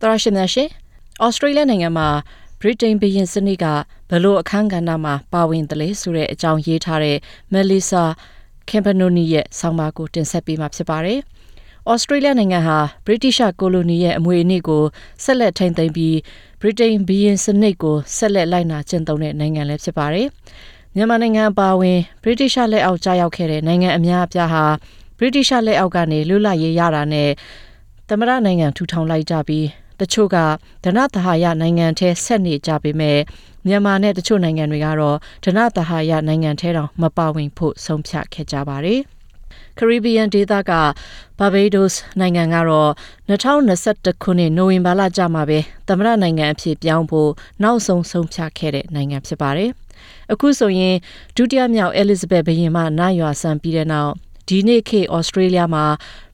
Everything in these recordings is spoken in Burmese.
သရရှိများရှင်ဩစတြေးလျနိုင်ငံမှာဗြိတိန်ဘုရင်စနစ်ကဘလို့အခန်းကဏ္ဍမှာပါဝင်တယ်လဲဆိုတဲ့အကြောင်းရေးထားတဲ့မယ်လီဆာကမ်ပနိုနီရဲ့ဆောင်းပါးကိုတင်ဆက်ပေးမှာဖြစ်ပါတယ်။ဩစတြေးလျနိုင်ငံဟာဗြိတိရှကိုလိုနီရဲ့အမွေအနှစ်ကိုဆက်လက်ထိန်းသိမ်းပြီးဗြိတိန်ဘီယင်စနစ်ကိုဆက်လက်လိုက်နာကျင့်သုံးတဲ့နိုင်ငံလည်းဖြစ်ပါတယ်။မြန်မာနိုင်ငံအပါအဝင်ဗြိတိရှလက်အောက်ကြာရောက်ခဲ့တဲ့နိုင်ငံအများအပြားဟာဗြိတိရှလက်အောက်ကနေလွတ်လပ်ရေးရတာနဲ့သမရနိုင်ငံထူထောင်လိုက်ကြပြီး တချို့ကဒနသဟာယနိုင်ငံထဲဆက်နေကြပေမဲ့မြန်မာနဲ့တချို့နိုင်ငံတွေကတော့ဒနသဟာယနိုင်ငံထဲတောင်မပါဝင်ဖို့ဆုံးဖြတ်ခဲ့ကြပါတယ်။ Caribbean ဒေသက Barbados နိုင်ငံကတော့2021ခုနှစ်နိုဝင်ဘာလကျမှပဲသမရနိုင်ငံအဖြစ်ပြောင်းဖို့နောက်ဆုံးဆုံးဖြတ်ခဲ့တဲ့နိုင်ငံဖြစ်ပါတယ်။အခုဆိုရင်ဒုတိယမြောက် Elizabeth ဘုရင်မနာရွာဆန်ပြီးတဲ့နောက်ဒီနေ့ခေတ်ဩစတြေးလျမှာ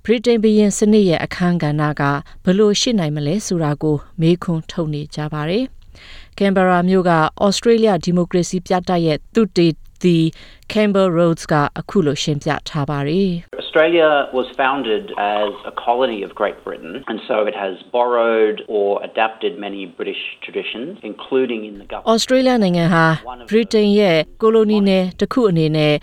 ဗြိတိန်ဘုရင်စနစ်ရဲ့အခန်းကဏ္ဍကဘလို့ရှိနိုင်မလဲဆိုတာကိုမေးခွန်းထုတ်နေကြပါတယ်။ကင်ဘရာမြို့ကဩစတြေးလျဒီမိုကရေစီပြတ်တက်ရဲ့သူတေသီ Campbell Rhodes ကအခုလိုရှင်းပြထားပါတယ်။ Australia was founded as a colony of Great Britain, and so it has borrowed or adapted many British traditions, including in the government. Australia နိုင်ငံဟာ Britain ရဲ့ကိုလိုနီနယ်တစ်ခုအနေနဲ့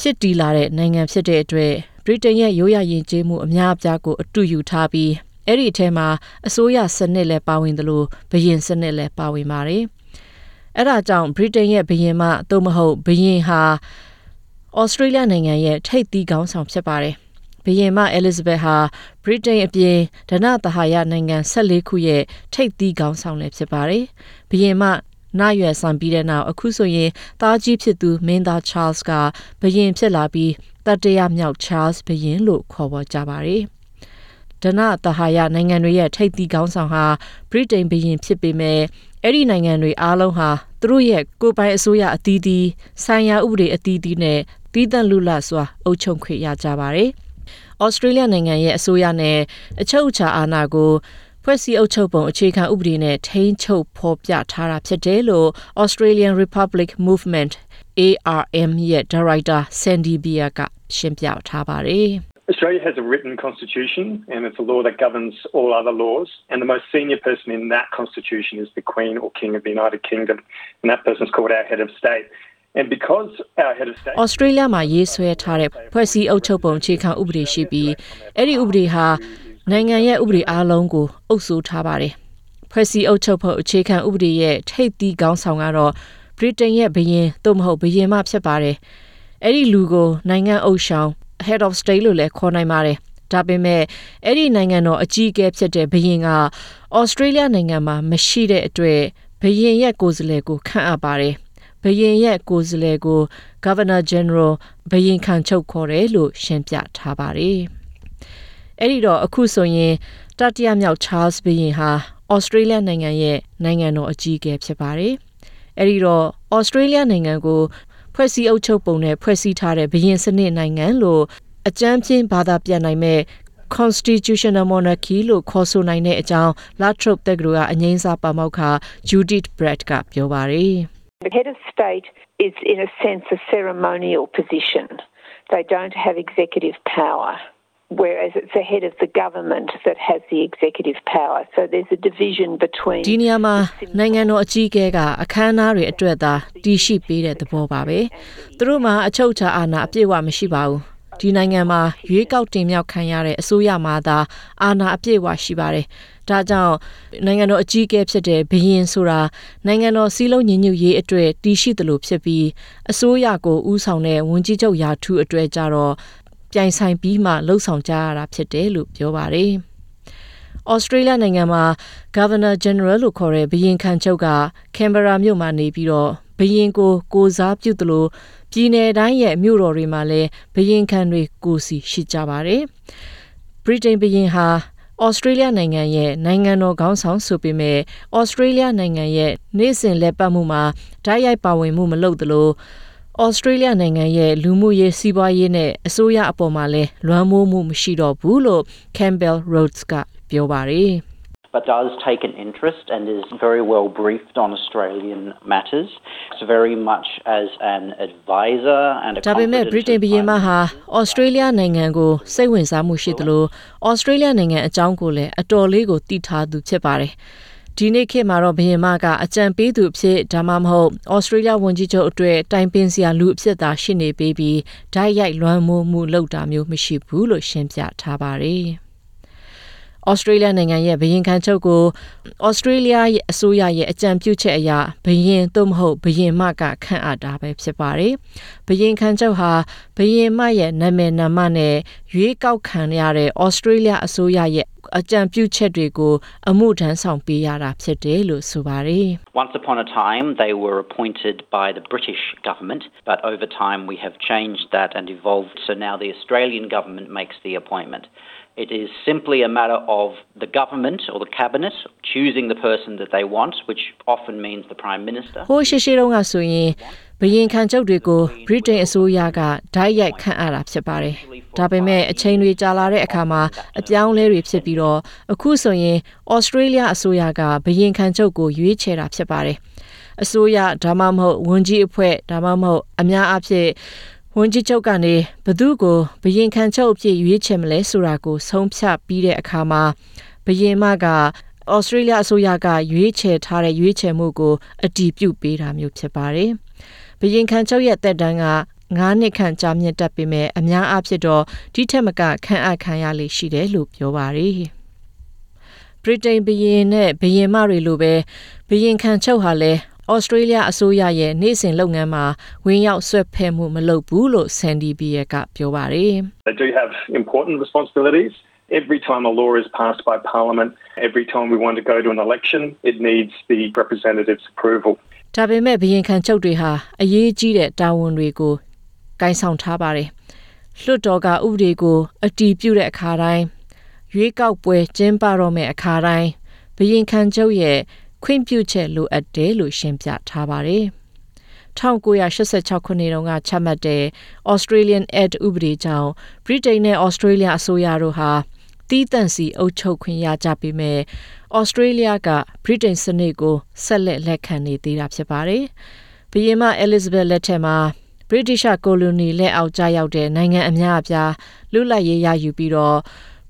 ဖြစ်တည်လာတဲ့နိုင်ငံဖြစ်တဲ့အတွက်ဗြိတိန်ရဲ့ရိုးရာယဉ်ကျေးမှုအများအပြားကိုအတူယူထားပြီးအဲ့ဒီအထဲမှာအစိုးရစနစ်လည်းပါဝင်တယ်လို့ဘယင်စနစ်လည်းပါဝင်ပါတယ်။အဲ့ဒါကြောင့်ဗြိတိန်ရဲ့ဘယင်မသို့မဟုတ်ဘယင်ဟာဩစတြေးလျနိုင်ငံရဲ့ထိပ်သီးခေါင်းဆောင်ဖြစ်ပါတယ်။ဘယင်မအဲလစ်ဇဘက်ဟာဗြိတိန်အပြင်ဒနသဟာယနိုင်ငံ14ခုရဲ့ထိပ်သီးခေါင်းဆောင်လည်းဖြစ်ပါတယ်။ဘယင်မနာရွယ်ဆောင်ပြီးတဲ့နောက်အခုဆိုရင်သားကြီးဖြစ်သူမင်းသား Charles ကဘယင်ဖြစ်လာပြီးတတိယမြောက် Charles ဘယင်လို့ခေါ်ဝေါ်ကြပါတယ်။ဒနသဟာယနိုင်ငံတွေရဲ့ထိပ်သီးခေါင်းဆောင်ဟာဗြိတိန်ဘယင်ဖြစ်ပေမဲ့အဲ့ဒီနိုင်ငံတွေအားလုံးဟာသူတို့ရဲ့ကိုယ်ပိုင်အစိုးရအသီးသီးဆိုင်ရာဥပဒေအသီးသီးနဲ့တည်တံ့လူလစွာအုပ်ချုပ်ခွင့်ရကြပါတယ်။ဩစတြေးလျနိုင်ငံရဲ့အစိုးရနဲ့အချုပ်အခြာအာဏာကိုဖွဲ့စည်းအုပ်ချုပ်ပုံအခြေခံဥပဒေနဲ့ထိန်းချုပ်ဖော်ပြထားတာဖြစ်တယ်လို့ Australian Republic Movement ARM ရဲ့ Director Sandy Beer ကရှင်းပြထားပါတယ် Australia has a written constitution and it's a law that governs all other laws. And the most senior person in that constitution is the Queen or King of the United Kingdom. And that person is called our head of state. And because our head of state Australia မှာရေးဆွဲထားတဲ့ဖွဲ့စည်းအုပ်ချုပ်ပုံအခြေခံဥပဒေရှိပြီးအဲ့ဒီဥပဒေဟာနိုင်ငံရဲ့ဥပဒေအားလုံးကိုအုပ်စိုးထားပါတယ်။ဖွဲ့စည်းအုပ်ချုပ်ဖို့အခြေခံဥပဒေရဲ့ထိပ်သီးခေါင်းဆောင်ကတော့ ဗြိတိန်ရဲ့ဘရင်သို့မဟုတ်ဘရင်မဖြစ်ပါတယ်။အဲ့ဒီလူကိုနိုင်ငံအုပ်ဆောင် head of state လို့လည်းခေါ်နိုင်ပါတယ်။ဒါပေမဲ့အဲ့ဒီနိုင်ငံတော်အကြီးအကဲဖြစ်တဲ့ဘရင်ကဩစတြေးလျနိုင်ငံမှာမရှိတဲ့အတွက်ဘရင်ရဲ့ကိုယ်စားလှယ်ကိုခန့်အပ်ပါတယ်။ဘရင်ရဲ့ကိုယ်စားလှယ်ကို Governor General ဘရင်ခံချုပ်ခေါ်တယ်လို့ရှင်းပြထားပါတယ်။အဲ့ဒီတော့အခုဆိုရင်တတိယမြောက် Charles ဘုရင်ဟာဩစတြေးလျနိုင်ငံရဲ့နိုင်ငံတော်အကြီးအကဲဖြစ်ပါတယ်။ အဲ့ဒီတော့ဩစတြေးလျနိုင်ငံကိုဖွဲ့စည်းအုပ်ချုပ်ပုံနဲ့ဖွဲ့စည်းထားတဲ့ဘုရင်စနစ်နိုင်ငံလို့အကြမ်းဖျင်းဘာသာပြန်နိုင်မဲ့ constitutional monarchy လို့ခေါ်ဆိုနိုင်တဲ့အကြောင်း La Trobe တက္ကသိုလ်ကအငိမ့်စားပါမောက္ခ Judith Brett ကပြောပါတယ်။ The head of state is in a sense a ceremonial position. They don't have executive power. Whereas it's the head of the government that has the executive power. So there's a division between ဒီနေရာမှာနိုင်ငံတော်အကြီးအကဲကအခမ်းအနားတွေအတွက်သာတည်ရှိပေးတဲ့သဘောပါပဲ။သူတို့မှာအချုပ်အခြာအာဏာအပြည့်အဝမရှိပါဘူး။ဒီနိုင်ငံမှာရွေးကောက်တင်မြှောက်ခံရတဲ့အစိုးရမှသာအာဏာအပြည့်အဝရှိပါတယ်။ဒါကြောင့်နိုင်ငံတော်အကြီးအကဲဖြစ်တဲ့ဘရင်ဆိုတာနိုင်ငံတော်စီးလုံးညီညွတ်ရေးအတွက်တည်ရှိတယ်လို့ဖြစ်ပြီးအစိုးရကိုဦးဆောင်တဲ့ဝန်ကြီးချုပ်ရာထူးအတွက်ကြတော့ ပြိုင်ဆိုင်ပြီးမှလှုပ်ဆောင်ကြရတာဖြစ်တယ်လို့ပြောပါတယ်။ Australia နိုင်ငံမှာ Governor General လို့ခေါ်တဲ့ဘရင်ခံချုပ်ကကင်ဘရာမြို့မှာနေပြီးတော့ဘရင်ကိုကိုစားပြုသလိုပြည်내တိုင်းရဲ့မြို့တော်တွေမှာလည်းဘရင်ခံတွေကိုစီရှိကြပါတယ်။ Britain ဘရင်ဟာဩစတြေးလျနိုင်ငံရဲ့နိုင်ငံတော်ခေါင်းဆောင်ဆိုပေမဲ့ဩစတြေးလျနိုင်ငံရဲ့နေ့စဉ်လက်ပတ်မှုမှာဓာတ်ရိုက်ပါဝင်မှုမလုပ်သလို ဩစတြေးလျနိုင်ငံရဲ့လူမှုရေးစီးပွားရေးနဲ့အစိုးရအပေါ်မှာလည်းလွှမ်းမိုးမှုမရှိတော့ဘူးလို့ Campbell Rhodes ကပြောပါတယ် but does take an interest and is very well briefed on Australian matters. It's very much as an advisor and a ဒါပေမဲ့ confidant ဗြိတိန်ဘုရင်မ advisor. ဟာဩစတြေးလျနိုင်ငံကိုစိတ်ဝင်စားမှုရှိသလိုဩစတြေးလျနိုင်ငံအကြောင်းကိုလည်းအတော်လေးကိုသိထားသူဖြစ်ပါတယ်။ ဒီနေ့ခေတ်မှာတော့ဘုရင်မကအကြံပေးသူအဖြစ်ဒါမှမဟုတ်ဩစတြေးလျဝန်ကြီးချုပ်အတွက်တိုင်ပင်စရာလူအဖြစ်သာရှိနေပေးပြီးဓာတ်ရိုက်လွှမ်းမိုးမှုလုပ်တာမျိုးမရှိဘူးလို့ရှင်းပြထားပါတယ်။ဩစတြေးလျနိုင်ငံရဲ့ဘရင်ခံချုပ်ကိုဩစတြေးလျရဲ့အစိုးရရဲ့အကြံပြုချက်အရဘရင်သို့မဟုတ်ဘရင်မကခန့်အပ်တာပဲဖြစ်ပါတယ်။ဘရင်ခံချုပ်ဟာဘရင်မရဲ့နာမည်နာမနဲ့ရွေးကောက်ခံရတဲ့ဩစတြေးလျအစိုးရရဲ့ အကြံပြုချက်တွေကိုအမှုထမ်းဆောင်ပေးရတာဖြစ်တယ်လို့ဆိုပါတယ်။ Once upon a time, they were appointed by the British government, but over time we have changed that and evolved. So now the Australian government makes the appointment. It is simply a matter of the government or the cabinet choosing the person that they want, which often means the Prime Minister. ဟိုးရှိရှိတုန်းကဆိုရင်ဘရင်ခံချုပ်တွေကိုဗြိတိန်အစိုးရကဓာတ်ရိုက်ခန့်အပ်တာဖြစ်ပါတယ်။ဒါပေမဲ့အချိန်တွေကြာလာတဲ့အခါမှာအပြောင်းအလဲတွေဖြစ်ပြီးတော့အခုဆိုရင်ဩစတြေးလျအစိုးရကဘရင်ခံချုပ်ကိုရွေးချယ်တာဖြစ်ပါတယ်။အစိုးရဒါမှမဟုတ်ဝန်ကြီးအဖွဲ့ဒါမှမဟုတ်အများအပြည့် ဝန်ကြီးချုပ်ကနေဘသူကိုဘရင်ခံချုပ်အဖြစ်ရွေးချယ်မလဲဆိုတာကိုဆုံးဖြတ်ပြီးတဲ့အခါမှာဘရင်မကဩစတြေးလျအစိုးရကရွေးချယ်ထားတဲ့ရွေးချယ်မှုကိုအတည်ပြုပေးတာမျိုးဖြစ်ပါတယ်။ဘရင်ခံချုပ်ရဲ့တက်တန်းက9နှစ်ခန့်ကြာမြင့်တက်ပေမဲ့အများအားဖြင့်တော့ဒီထက်မကခန့်အပ်ခံရလိမ့်ရှိတယ်လို့ပြောပါတယ်။ဗြိတိန်ဘရင်နဲ့ဘရင်မတွေလိုပဲဘရင်ခံချုပ်ဟာလည်း ဩစတြေးလျအစိုးရရဲ့နေ့စဉ်လုပ်ငန်းမှာဝင်ရောက်ဆွတ်ဖက်မှုမလုပ်ဘူးလို့ဆန်ဒီဘီယကပြောပါတယ်။ They do have important responsibilities. Every time a law is passed by Parliament, every time we want to go to an election, it needs the representative's approval. ဒါပေမဲ့ဘရင်ခံချုပ်တွေဟာအရေးကြီးတဲ့တာဝန်တွေကိုကင်ဆောင်ထားပါတယ်။လွှတ်တော်ကဥပဒေကိုအတီးပြုတဲ့အခါတိုင်းရွေးကောက်ပွဲကျင်းပတော့မယ့်အခါတိုင်းဘရင်ခံချုပ်ရဲ့ ခွင့်ပြုချက်လိုအပ်တယ်လို့ရှင်းပြထားပါတယ်။1986ခုနှစ်တုန်းကချမှတ်တဲ့ Australian Act ဥပဒေကြောင့်ဗြိတိန်နဲ့ Australia အစိုးရတို့ဟာတီးတန့်စီအုပ်ချုပ်ခွင့်ရကြပေမဲ့ဩစတြေးလျကဗြိတိန်စနစ်ကိုဆက်လက်လက်ခံနေသေးတာဖြစ်ပါတယ်။ဘုရင်မအဲလစ်ဇဘက်လက်ထက်မှာဗြိတိရှကိုလိုနီလက်အောက်ကျရောက်တဲ့နိုင်ငံအများအပြားလွတ်လပ်ရေးရယူပြီးတော့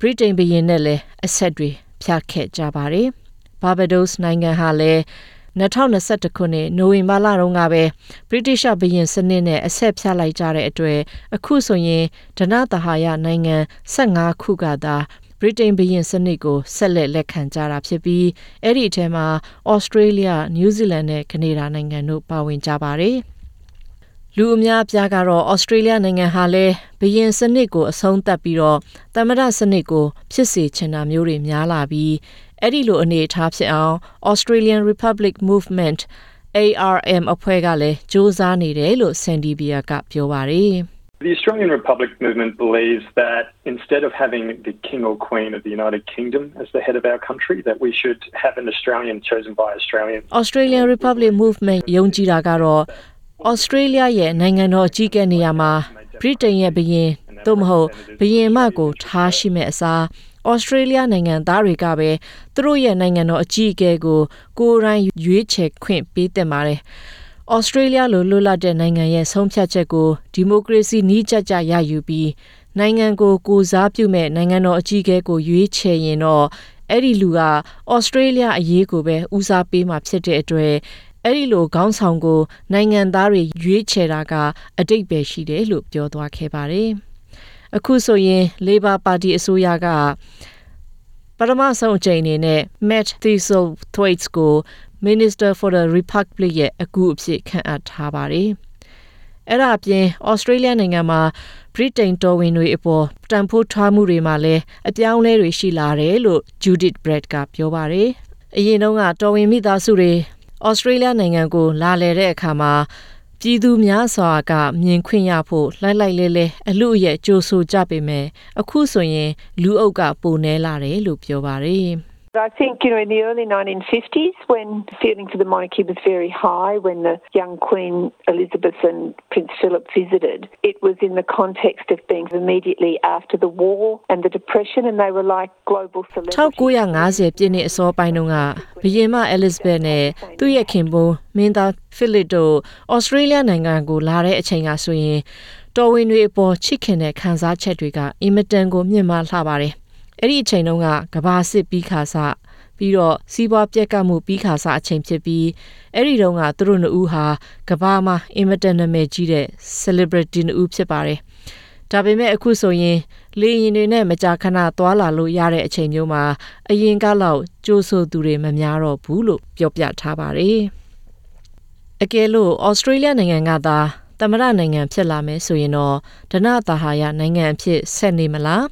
ဗြိတိန်ဘုရင်နဲ့လည်းအဆက်တွေဖြတ်ခဲ့ကြပါတယ်။ ဘာဘဒိုစ်နိုင်ငံဟာလည်း2021ခုနှစ်နိုဝင်ဘာလတုန်းကပဲဗြိတိရှဘုရင်စနစ်နဲ့အဆက်ဖြတ်လိုက်ကြတဲ့အတွက်အခုဆိုရင်ဒနသဟာယနိုင်ငံ15ခုကသာဗြိတိန်ဘုရင်စနစ်ကိုဆက်လက်လက်ခံကြတာဖြစ်ပြီးအဲ့ဒီအထဲမှာဩစတြေးလျ၊နယူးဇီလန်နဲ့ကနေဒါနိုင်ငံတို့ပါဝင်ကြပါတယ်။လူအများအပြားကတော့ဩစတြေးလျနိုင်ငံဟာလည်းဘုရင်စနစ်ကိုအဆုံးသတ်ပြီးတော့သမ္မတစနစ်ကိုဖြစ်စေချင်တာမျိုးတွေများလာပြီး အဲ့ဒီလိုအနေအထားဖြစ်အောင် Australian Republic Movement ARM အဖွဲ့ကလည်းစ조사နေတယ်လို့ Sandy Beer ကပြောပါတယ်။ The Australian Republic movement believes that instead of having the King or Queen of the United Kingdom as the head of our country, that we should have an Australian chosen by Australians. Australian Republic Movement ယုံကြည်တာကတော့ Australia ရဲ့နိုင်ငံတော်အကြီးအကဲနေရာမှာဗြိတိန်ရဲ့ဘုရင်သို့မဟုတ်ဘုရင်မကိုထားရှိမဲ့အစား ဩစတြေးလျနိုင်ငံသားတွေကပဲသူတို့ရဲ့နိုင်ငံတော်အကြီးအကဲကိုကိုယ်တိုင်ရွေးချယ်ခွင့်ပေးတင်ပါတယ်။ဩစတြေးလျလိုလွတ်လပ်တဲ့နိုင်ငံရဲ့ဆုံးဖြတ်ချက်ကိုဒီမိုကရေစီနည်းကျကျရယူပြီးနိုင်ငံကိုကိုစားပြုမဲ့နိုင်ငံတော်အကြီးအကဲကိုရွေးချယ်ရင်တော့အဲ့ဒီလူကဩစတြေးလျအရေးကိုပဲဦးစားပေးမှာဖြစ်တဲ့အတွက်အဲ့ဒီလိုခေါင်းဆောင်ကိုနိုင်ငံသားတွေရွေးချယ်တာကအတိတ်ပဲရှိတယ်လို့ပြောသွားခဲ့ပါတယ်။ အခုဆိုရင် Labor Party အစိုးရကပထမဆုံးအကြိမ်အနေနဲ့ Matt Thistlethwaite ကို Minister for the Republic ရဲ့အကူအဖြစ်ခန့်အပ်ထားပါတယ်။အဲ့ဒါအပြင်ဩစတြေးလျနိုင်ငံမှာဗြိတိန်တော်ဝင်တွေအပေါ်တန်ဖိုးထားမှုတွေမှာလည်းအပြောင်းအလဲတွေရှိလာတယ်လို့ Judith Brett ကပြောပါတယ်။အရင်တုန်းကတော်ဝင်မိသားစုတွေဩစတြေးလျနိုင်ငံကိုလာလည်တဲ့အခါမှာ ပြည်သူများစွာကမြင်ခွင့်ရဖို့လိုက်လိုက်လဲလဲအလူရဲ့ကြိုးဆိုကြပေမဲ့အခုဆိုရင်လူအုပ်ကပုံနေလာတယ်လို့ပြောပါတယ်။ I think, you know, in the early 1950s, when feeling for the monarchy was very high, when the young Queen Elizabeth and Prince Philip visited, it was in the context of being immediately after the war and the Depression, and they were like global celebrities. 1950ပြည့်နှစ်အစောပိုင်းတုန်းကဘုရင်မအဲလစ်ဇဘက်နဲ့သူ့ရဲ့ခင်ပွန်းမင်းသားဖိလစ်တို့ဩစတြေးလျနိုင်ငံကိုလာတဲ့အချိန်ကဆိုရင်တော်ဝင်တွေအပေါ်ချစ်ခင်တဲ့ခံစားချက်တွေကအင်မတန်ကိုမြင့်မားလှပါတယ်။ အဲ့ဒီအချိန်တုန်းကကဘာစစ်ပြီးခါစပြီးတော့စီးပွားပြက်ကတ်မှုပြီးခါစအချိန်ဖြစ်ပြီးအဲ့ဒီတုန်းကသူတို့နှစ်ဦးဟာကဘာမှာအင်မတန်နာမည်ကြီးတဲ့ celebrity နှစ်ဦးဖြစ်ပါတယ်။ဒါပေမဲ့အခုဆိုရင်လေရင်တွေနဲ့မကြာခဏသွာလာလို့ရတဲ့အချိန်မျိုးမှာအရင်ကလောက်ကြိုးဆိုသူတွေမများတော့ဘူးလို့ပြောပြထားပါတယ်။အကယ်လို့ဩစတြေးလျနိုင်ငံကသာသမရနိုင်ငံဖြစ်လာမယ်ဆိုရင်တော့ဒနတာဟာယနိုင်ငံအဖြစ်ဆက်နေမလား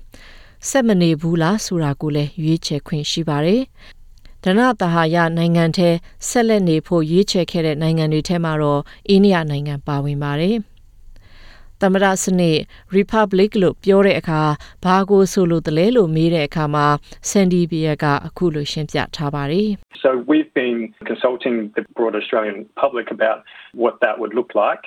ဆက်မနေဘူးလားဆိုတာကိုလည်းရွေးချယ်ခွင့်ရှိပါတယ်။ဒနတာဟာယနိုင်ငံထဲဆက်လက်နေဖို့ရွေးချယ်ခဲ့တဲ့နိုင်ငံတွေထဲမှာတော့အိန္ဒိယနိုင်ငံပါဝင်ပါတယ်။သမရစနစ် Republic လို့ပြောတဲ့အခါဘာကိုဆိုလို့တလဲလို့မေးတဲ့အခါမှာ Sandy Beer ကအခုလိုရှင်းပြထားပါတယ်။ So we've been consulting the broad Australian public about what that would look like.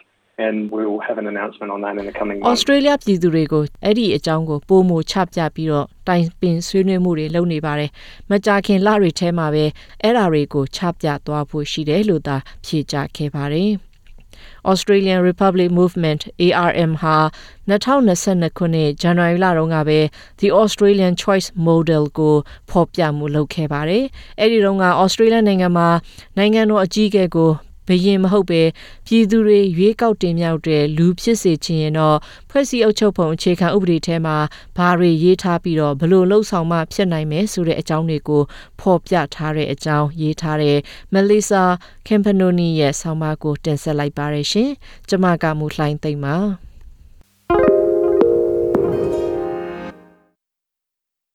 And we'll have an announcement on that in the coming months. Australia ပြည်သူတွေကိုအဲ့ဒီအကြောင်းကိုပုံမချပြပြီးတော့တိုင်ပင်ဆွေးနွေးမှုတွေလုပ်နေပါတယ်။မကြာခင်လတွေထဲမှာပဲအဲ့ဓာတွေကိုချပြသွားဖို့ရှိတယ်လို့သာဖြေကြားခဲ့ပါတယ်။ Australian Republic Movement ARM ဟာ2022ခုနှစ်ဇန်နဝါရီလတုန်းကပဲ The Australian Choice Model ကိုဖော်ပြမှုလုပ်ခဲ့ပါတယ်။အဲ့ဒီတုန်းက Australia နိုင်ငံမှာနိုင်ငံတော်အကြီးအကဲကို ဘရင်မဟုတ်ပဲပြည်သူတွေရွေးကောက်တင်မြှောက်တဲ့လူဖြစ်စေချင်ရင်တော့ဖွဲ့စည်းအုပ်ချုပ်ပုံအခြေခံဥပဒေထဲမှာဘာတွေရေးထားပြီးတော့ဘလို့လှုပ်ဆောင်မှဖြစ်နိုင်မယ်ဆိုတဲ့အကြောင်းတွေကိုဖော်ပြထားတဲ့အကြောင်းရေးထားတဲ့ Melissa Campanoni ရဲ့ဆောင်းပါးကိုတင်ဆက်လိုက်ပါရရှင်။ကျမကမူလှိုင်းသိမ့်ပါ